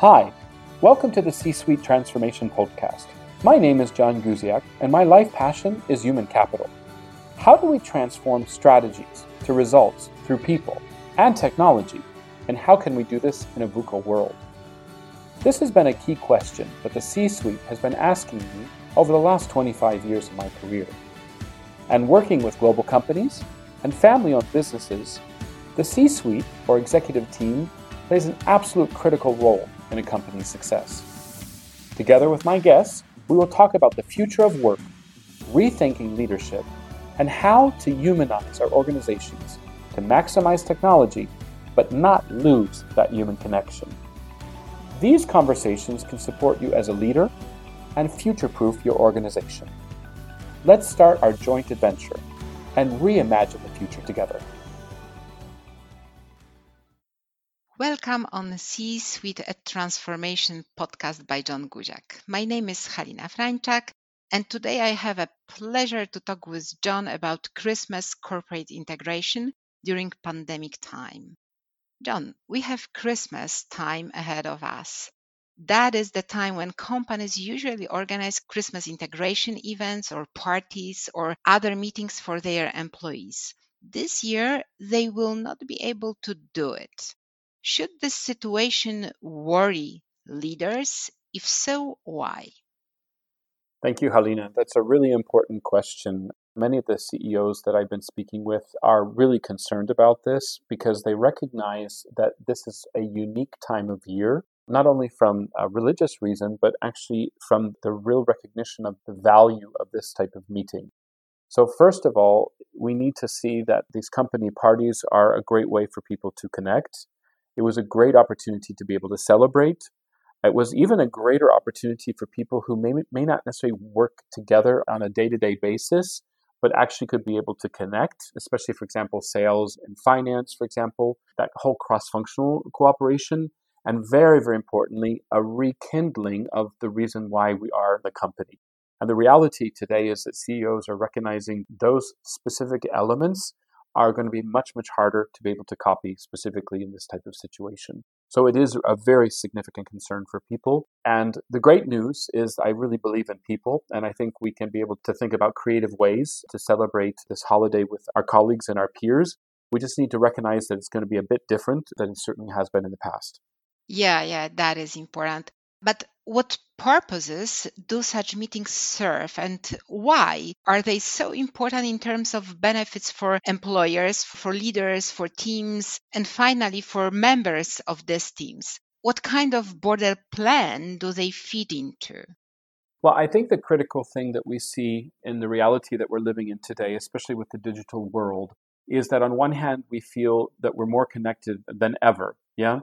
Hi, welcome to the C Suite Transformation Podcast. My name is John Guziak, and my life passion is human capital. How do we transform strategies to results through people and technology, and how can we do this in a VUCA world? This has been a key question that the C Suite has been asking me over the last 25 years of my career. And working with global companies and family owned businesses, the C Suite or executive team plays an absolute critical role in a company's success. Together with my guests, we will talk about the future of work, rethinking leadership, and how to humanize our organizations to maximize technology but not lose that human connection. These conversations can support you as a leader and future proof your organization. Let's start our joint adventure and reimagine the future together. Welcome on C Suite at Transformation podcast by John Guziak. My name is Halina Franczak, and today I have a pleasure to talk with John about Christmas corporate integration during pandemic time. John, we have Christmas time ahead of us. That is the time when companies usually organize Christmas integration events or parties or other meetings for their employees. This year, they will not be able to do it. Should this situation worry leaders? If so, why? Thank you, Halina. That's a really important question. Many of the CEOs that I've been speaking with are really concerned about this because they recognize that this is a unique time of year, not only from a religious reason, but actually from the real recognition of the value of this type of meeting. So, first of all, we need to see that these company parties are a great way for people to connect it was a great opportunity to be able to celebrate. It was even a greater opportunity for people who may, may not necessarily work together on a day to day basis, but actually could be able to connect, especially, for example, sales and finance, for example, that whole cross functional cooperation. And very, very importantly, a rekindling of the reason why we are the company. And the reality today is that CEOs are recognizing those specific elements are going to be much, much harder to be able to copy specifically in this type of situation. So it is a very significant concern for people. And the great news is I really believe in people. And I think we can be able to think about creative ways to celebrate this holiday with our colleagues and our peers. We just need to recognize that it's going to be a bit different than it certainly has been in the past. Yeah, yeah, that is important. But what purposes do such meetings serve and why are they so important in terms of benefits for employers, for leaders, for teams, and finally for members of these teams? What kind of border plan do they feed into? Well, I think the critical thing that we see in the reality that we're living in today, especially with the digital world, is that on one hand, we feel that we're more connected than ever. Yeah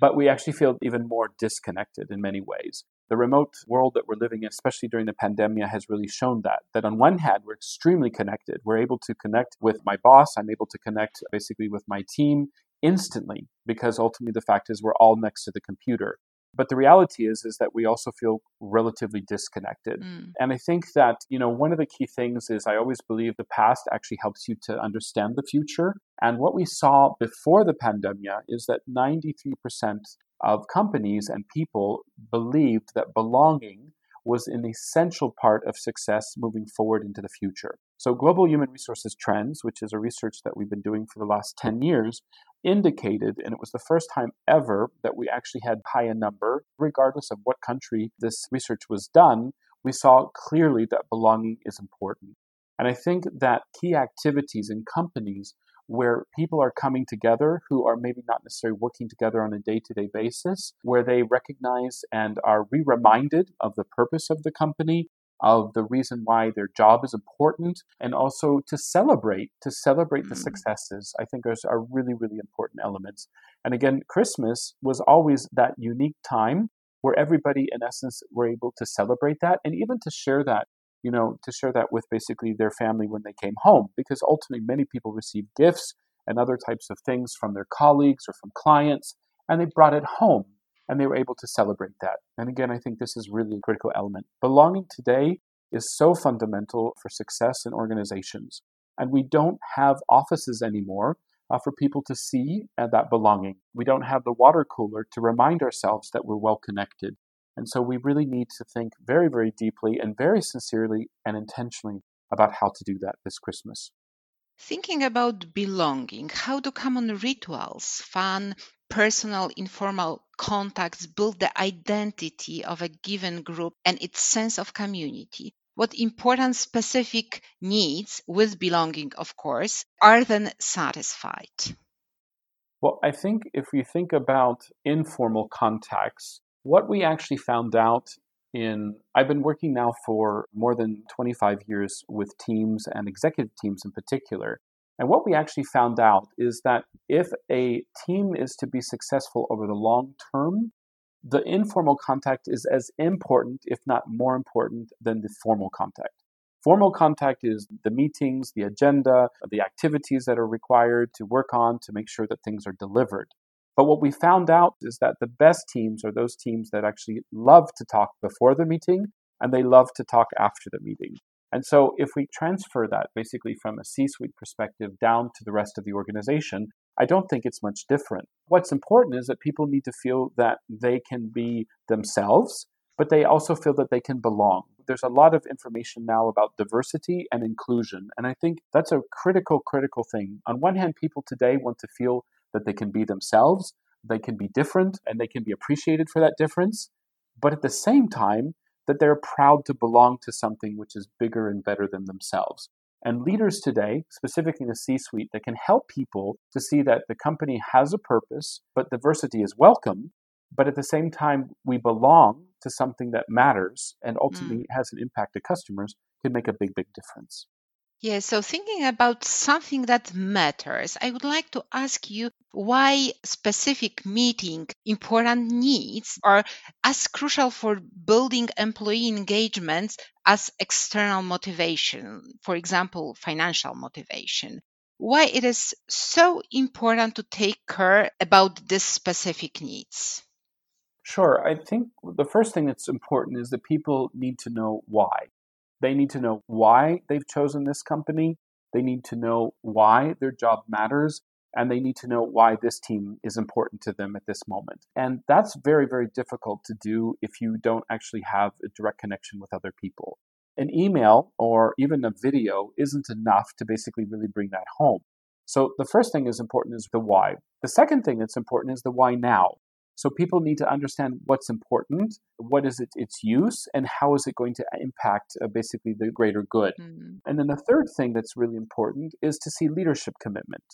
but we actually feel even more disconnected in many ways. The remote world that we're living in, especially during the pandemic, has really shown that. That on one hand, we're extremely connected. We're able to connect with my boss. I'm able to connect basically with my team instantly because ultimately the fact is we're all next to the computer. But the reality is is that we also feel relatively disconnected. Mm. And I think that, you know, one of the key things is I always believe the past actually helps you to understand the future. And what we saw before the pandemic is that 93% of companies and people believed that belonging was an essential part of success moving forward into the future. So, Global Human Resources Trends, which is a research that we've been doing for the last 10 years, indicated, and it was the first time ever that we actually had high a number, regardless of what country this research was done, we saw clearly that belonging is important. And I think that key activities in companies where people are coming together who are maybe not necessarily working together on a day to day basis, where they recognize and are re reminded of the purpose of the company, of the reason why their job is important, and also to celebrate, to celebrate the mm. successes, I think are, are really, really important elements. And again, Christmas was always that unique time where everybody, in essence, were able to celebrate that and even to share that you know, to share that with basically their family when they came home, because ultimately many people received gifts and other types of things from their colleagues or from clients, and they brought it home and they were able to celebrate that. And again, I think this is really a critical element. Belonging today is so fundamental for success in organizations. And we don't have offices anymore uh, for people to see uh, that belonging. We don't have the water cooler to remind ourselves that we're well connected. And so we really need to think very, very deeply and very sincerely and intentionally about how to do that this Christmas. Thinking about belonging, how do common rituals, fun, personal, informal contacts build the identity of a given group and its sense of community? What important specific needs, with belonging, of course, are then satisfied? Well, I think if we think about informal contacts, what we actually found out in I've been working now for more than 25 years with teams and executive teams in particular. And what we actually found out is that if a team is to be successful over the long term, the informal contact is as important, if not more important, than the formal contact. Formal contact is the meetings, the agenda, the activities that are required to work on to make sure that things are delivered. But what we found out is that the best teams are those teams that actually love to talk before the meeting and they love to talk after the meeting. And so if we transfer that basically from a C suite perspective down to the rest of the organization, I don't think it's much different. What's important is that people need to feel that they can be themselves, but they also feel that they can belong. There's a lot of information now about diversity and inclusion. And I think that's a critical, critical thing. On one hand, people today want to feel that they can be themselves, they can be different, and they can be appreciated for that difference. But at the same time, that they're proud to belong to something which is bigger and better than themselves. And leaders today, specifically in the C suite, that can help people to see that the company has a purpose, but diversity is welcome. But at the same time, we belong to something that matters and ultimately mm. has an impact to customers, can make a big, big difference. Yeah, so thinking about something that matters, I would like to ask you why specific meeting important needs are as crucial for building employee engagements as external motivation, for example, financial motivation. Why it is so important to take care about these specific needs? Sure. I think the first thing that's important is that people need to know why. They need to know why they've chosen this company. They need to know why their job matters. And they need to know why this team is important to them at this moment. And that's very, very difficult to do if you don't actually have a direct connection with other people. An email or even a video isn't enough to basically really bring that home. So the first thing is important is the why. The second thing that's important is the why now. So people need to understand what's important, what is it, its use, and how is it going to impact uh, basically the greater good. Mm-hmm. And then the third thing that's really important is to see leadership commitment.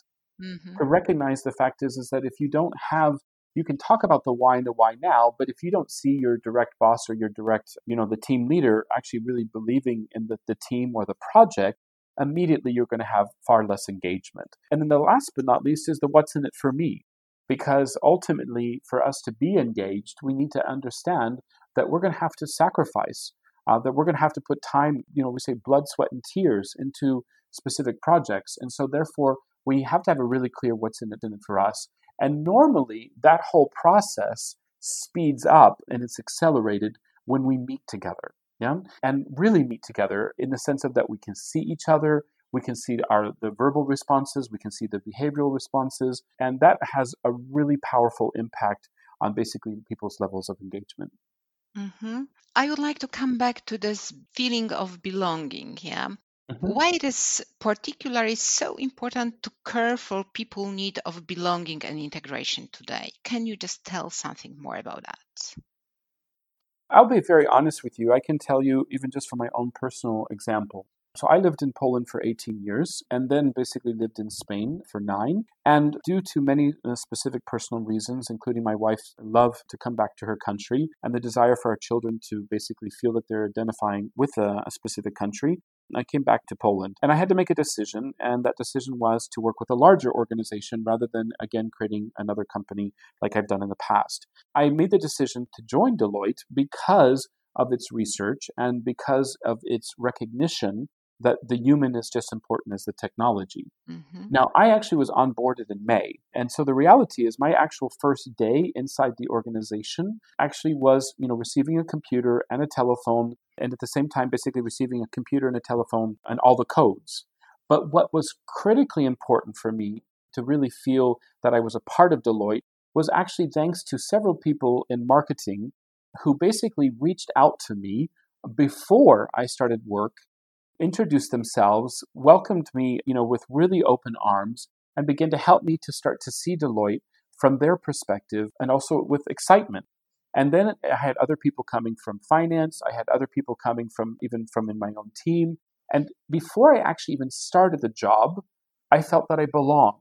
Mm-hmm. To recognize the fact is, is that if you don't have you can talk about the why and the why now, but if you don't see your direct boss or your direct, you know, the team leader actually really believing in the, the team or the project, immediately you're going to have far less engagement. And then the last but not least is the what's in it for me because ultimately, for us to be engaged, we need to understand that we're going to have to sacrifice, uh, that we're going to have to put time, you know, we say blood, sweat, and tears into specific projects. And so, therefore, we have to have a really clear what's in it, in it for us. And normally, that whole process speeds up and it's accelerated when we meet together. Yeah. And really meet together in the sense of that we can see each other, we can see our the verbal responses, we can see the behavioral responses, and that has a really powerful impact on basically people's levels of engagement. Mm-hmm. I would like to come back to this feeling of belonging. Yeah. Mm-hmm. Why it is particularly so important to care for people need of belonging and integration today? Can you just tell something more about that? I'll be very honest with you. I can tell you, even just from my own personal example, so I lived in Poland for 18 years and then basically lived in Spain for nine. And due to many uh, specific personal reasons, including my wife's love to come back to her country and the desire for our children to basically feel that they're identifying with a, a specific country, I came back to Poland and I had to make a decision. And that decision was to work with a larger organization rather than, again, creating another company like I've done in the past. I made the decision to join Deloitte because of its research and because of its recognition that the human is just important as the technology. Mm-hmm. Now, I actually was onboarded in May. And so the reality is my actual first day inside the organization actually was, you know, receiving a computer and a telephone and at the same time basically receiving a computer and a telephone and all the codes. But what was critically important for me to really feel that I was a part of Deloitte was actually thanks to several people in marketing who basically reached out to me before I started work, introduced themselves, welcomed me, you know, with really open arms, and began to help me to start to see Deloitte from their perspective and also with excitement. And then I had other people coming from finance. I had other people coming from even from in my own team. And before I actually even started the job, I felt that I belonged.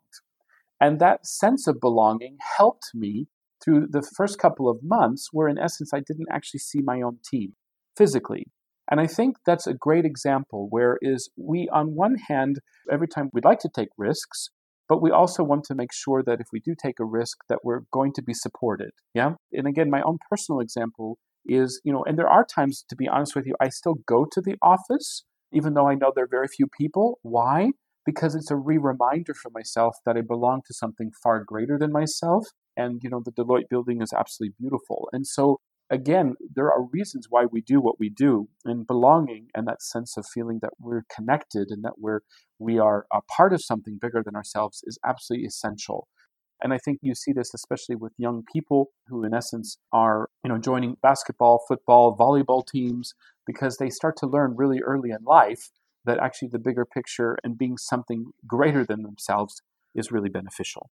And that sense of belonging helped me through the first couple of months where in essence I didn't actually see my own team physically. And I think that's a great example where is we on one hand every time we'd like to take risks, but we also want to make sure that if we do take a risk that we're going to be supported yeah? And again my own personal example is you know and there are times to be honest with you i still go to the office even though i know there are very few people. Why? Because it's a re-reminder for myself that i belong to something far greater than myself. And you know the deloitte building is absolutely beautiful. And so again, there are reasons why we do what we do, and belonging and that sense of feeling that we're connected and that we're we are a part of something bigger than ourselves is absolutely essential. And I think you see this especially with young people who, in essence, are you know joining basketball, football, volleyball teams because they start to learn really early in life that actually the bigger picture and being something greater than themselves is really beneficial.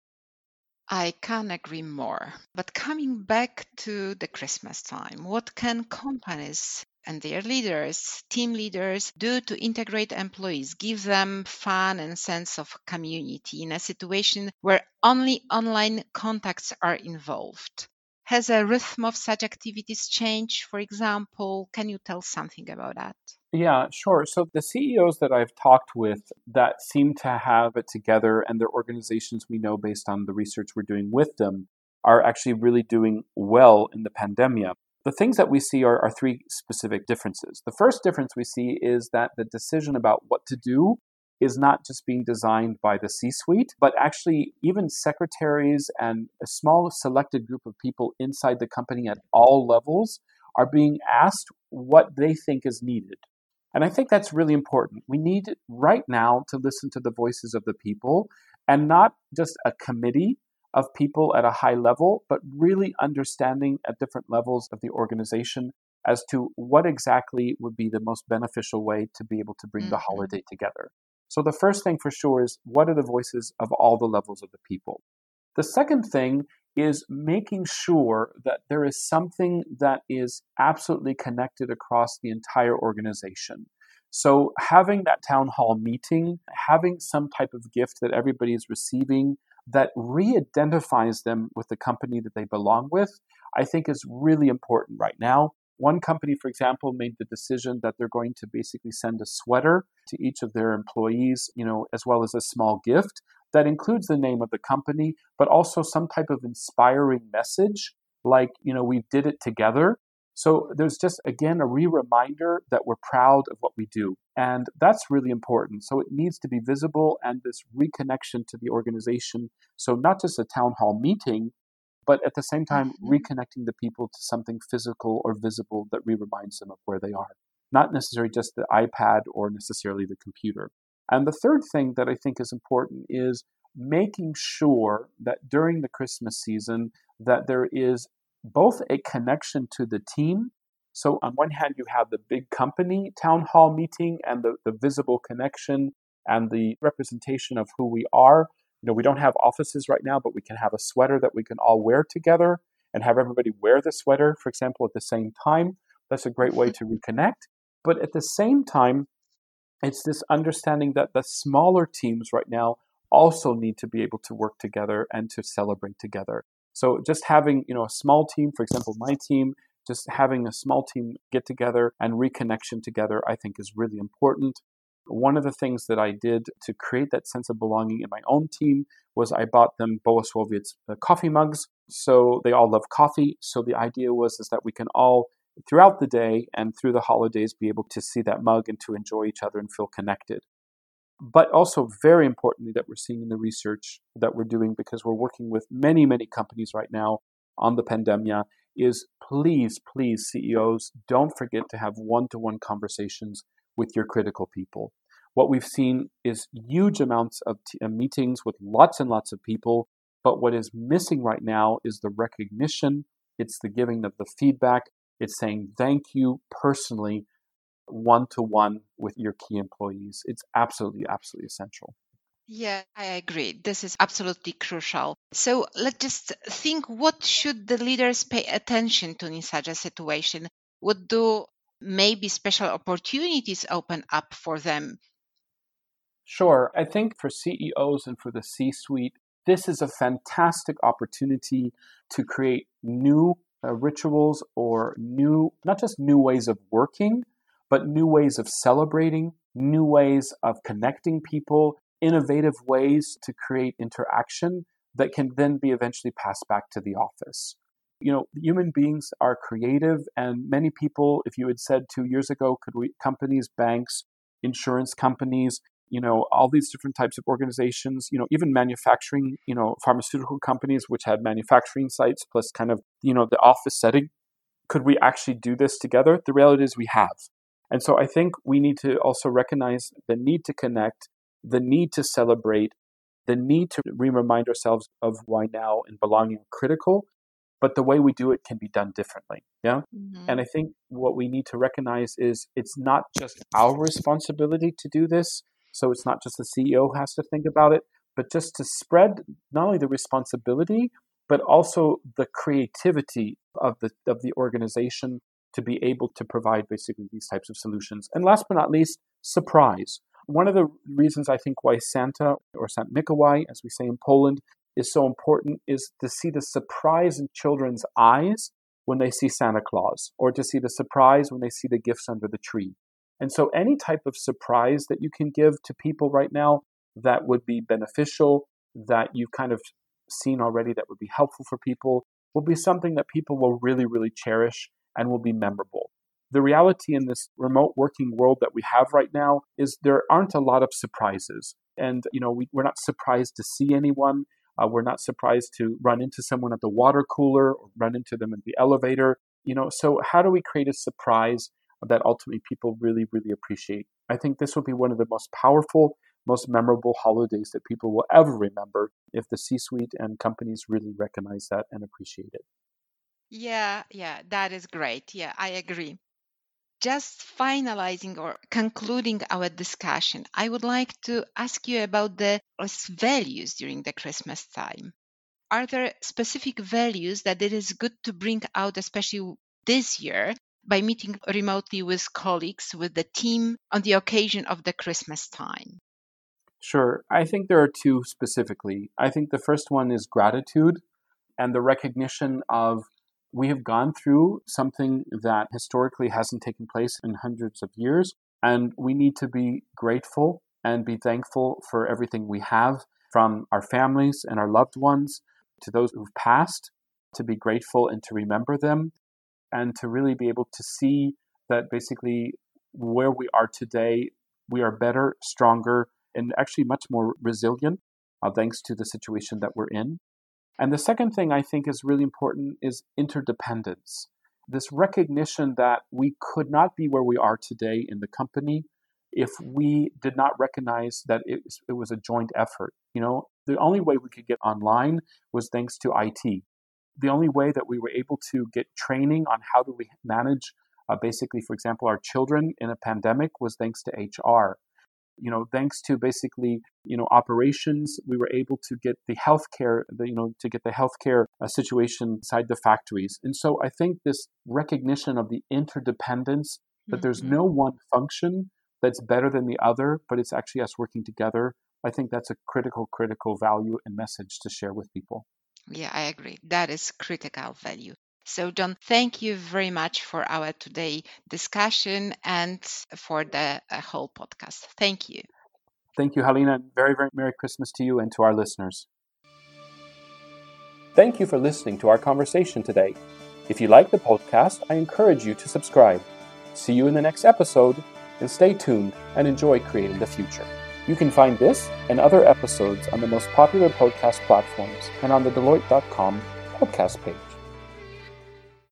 I can't agree more. But coming back to the Christmas time, what can companies and their leaders, team leaders, do to integrate employees, give them fun and sense of community in a situation where only online contacts are involved? Has a rhythm of such activities changed, for example? Can you tell something about that? Yeah, sure. So the CEOs that I've talked with that seem to have it together and their organizations we know based on the research we're doing with them are actually really doing well in the pandemic. The things that we see are, are three specific differences. The first difference we see is that the decision about what to do is not just being designed by the C suite, but actually, even secretaries and a small selected group of people inside the company at all levels are being asked what they think is needed. And I think that's really important. We need right now to listen to the voices of the people and not just a committee of people at a high level, but really understanding at different levels of the organization as to what exactly would be the most beneficial way to be able to bring mm-hmm. the holiday together. So, the first thing for sure is what are the voices of all the levels of the people? The second thing is making sure that there is something that is absolutely connected across the entire organization. So, having that town hall meeting, having some type of gift that everybody is receiving that re identifies them with the company that they belong with, I think is really important right now. One company, for example, made the decision that they're going to basically send a sweater to each of their employees, you know, as well as a small gift that includes the name of the company, but also some type of inspiring message like, you know, we did it together. So there's just, again, a re reminder that we're proud of what we do. And that's really important. So it needs to be visible and this reconnection to the organization. So not just a town hall meeting, but at the same time, mm-hmm. reconnecting the people to something physical or visible that re reminds them of where they are. Not necessarily just the iPad or necessarily the computer. And the third thing that I think is important is making sure that during the Christmas season that there is both a connection to the team. So on one hand, you have the big company town hall meeting and the, the visible connection and the representation of who we are. You know, we don't have offices right now, but we can have a sweater that we can all wear together and have everybody wear the sweater, for example, at the same time. That's a great way to reconnect. But at the same time, it's this understanding that the smaller teams right now also need to be able to work together and to celebrate together. So just having, you know, a small team, for example, my team, just having a small team get together and reconnection together, I think is really important. One of the things that I did to create that sense of belonging in my own team was I bought them Bolesławiec uh, coffee mugs. So they all love coffee. So the idea was is that we can all throughout the day and through the holidays be able to see that mug and to enjoy each other and feel connected. But also, very importantly, that we're seeing in the research that we're doing because we're working with many, many companies right now on the pandemia is please, please, CEOs, don't forget to have one to one conversations with your critical people. what we've seen is huge amounts of t- uh, meetings with lots and lots of people. But what is missing right now is the recognition, it's the giving of the feedback, it's saying thank you personally, one to one with your key employees. It's absolutely, absolutely essential. Yeah, I agree. This is absolutely crucial. So let's just think what should the leaders pay attention to in such a situation? What do maybe special opportunities open up for them? Sure. I think for CEOs and for the C suite, this is a fantastic opportunity to create new uh, rituals or new, not just new ways of working, but new ways of celebrating, new ways of connecting people, innovative ways to create interaction that can then be eventually passed back to the office. You know, human beings are creative, and many people, if you had said two years ago, could we, companies, banks, insurance companies, you know, all these different types of organizations, you know, even manufacturing, you know, pharmaceutical companies, which had manufacturing sites plus kind of, you know, the office setting, could we actually do this together? The reality is we have. And so I think we need to also recognize the need to connect the need to celebrate, the need to remind ourselves of why now and belonging are critical, but the way we do it can be done differently. Yeah. Mm-hmm. And I think what we need to recognize is it's not just our responsibility to do this. So it's not just the CEO has to think about it, but just to spread not only the responsibility, but also the creativity of the of the organization to be able to provide basically these types of solutions. And last but not least, surprise. One of the reasons I think why Santa or Sant Mikołaj, as we say in Poland, is so important is to see the surprise in children's eyes when they see Santa Claus, or to see the surprise when they see the gifts under the tree. And so, any type of surprise that you can give to people right now that would be beneficial, that you've kind of seen already that would be helpful for people, will be something that people will really, really cherish and will be memorable the reality in this remote working world that we have right now is there aren't a lot of surprises. And, you know, we, we're not surprised to see anyone. Uh, we're not surprised to run into someone at the water cooler or run into them in the elevator. You know, so how do we create a surprise that ultimately people really, really appreciate? I think this will be one of the most powerful, most memorable holidays that people will ever remember if the C suite and companies really recognize that and appreciate it. Yeah, yeah, that is great. Yeah, I agree just finalizing or concluding our discussion, I would like to ask you about the values during the Christmas time. Are there specific values that it is good to bring out, especially this year, by meeting remotely with colleagues, with the team on the occasion of the Christmas time? Sure. I think there are two specifically. I think the first one is gratitude and the recognition of we have gone through something that historically hasn't taken place in hundreds of years, and we need to be grateful and be thankful for everything we have from our families and our loved ones to those who've passed, to be grateful and to remember them, and to really be able to see that basically where we are today, we are better, stronger, and actually much more resilient uh, thanks to the situation that we're in. And the second thing I think is really important is interdependence. This recognition that we could not be where we are today in the company if we did not recognize that it, it was a joint effort. You know, the only way we could get online was thanks to IT. The only way that we were able to get training on how do we manage, uh, basically, for example, our children in a pandemic was thanks to HR you know, thanks to basically, you know, operations, we were able to get the healthcare, the, you know, to get the healthcare uh, situation inside the factories. And so I think this recognition of the interdependence, that mm-hmm. there's no one function that's better than the other, but it's actually us working together. I think that's a critical, critical value and message to share with people. Yeah, I agree. That is critical value. So, John, thank you very much for our today discussion and for the uh, whole podcast. Thank you. Thank you, Halina. Very, very Merry Christmas to you and to our listeners. Thank you for listening to our conversation today. If you like the podcast, I encourage you to subscribe. See you in the next episode, and stay tuned and enjoy creating the future. You can find this and other episodes on the most popular podcast platforms and on the Deloitte.com podcast page.